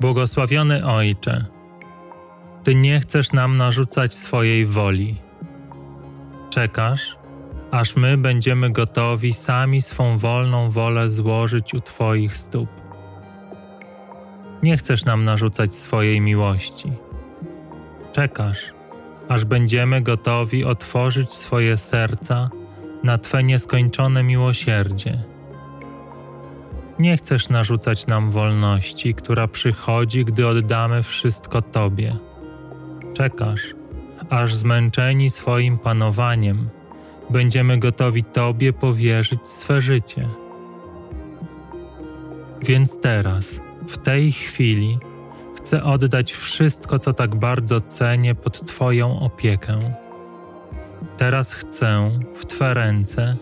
Błogosławiony Ojcze, Ty nie chcesz nam narzucać swojej woli. Czekasz, aż my będziemy gotowi sami swą wolną wolę złożyć u Twoich stóp. Nie chcesz nam narzucać swojej miłości. Czekasz, aż będziemy gotowi otworzyć swoje serca na Twe nieskończone miłosierdzie. Nie chcesz narzucać nam wolności, która przychodzi, gdy oddamy wszystko Tobie. Czekasz, aż zmęczeni swoim panowaniem będziemy gotowi Tobie powierzyć swe życie. Więc teraz, w tej chwili, chcę oddać wszystko, co tak bardzo cenię, pod Twoją opiekę. Teraz chcę w Twe ręce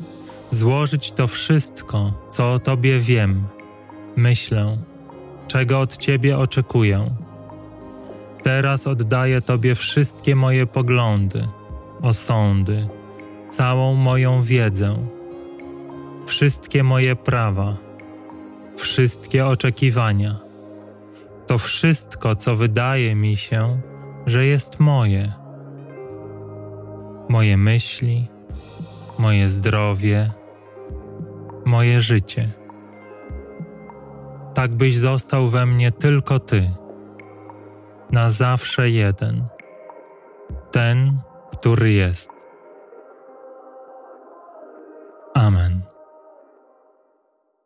złożyć to wszystko, co o Tobie wiem, myślę, czego od Ciebie oczekuję. Teraz oddaję Tobie wszystkie moje poglądy, osądy, całą moją wiedzę, wszystkie moje prawa, wszystkie oczekiwania. To wszystko, co wydaje mi się, że jest moje. Moje myśli, moje zdrowie, moje życie. Tak byś został we mnie tylko Ty, na zawsze jeden, ten, który jest. Amen.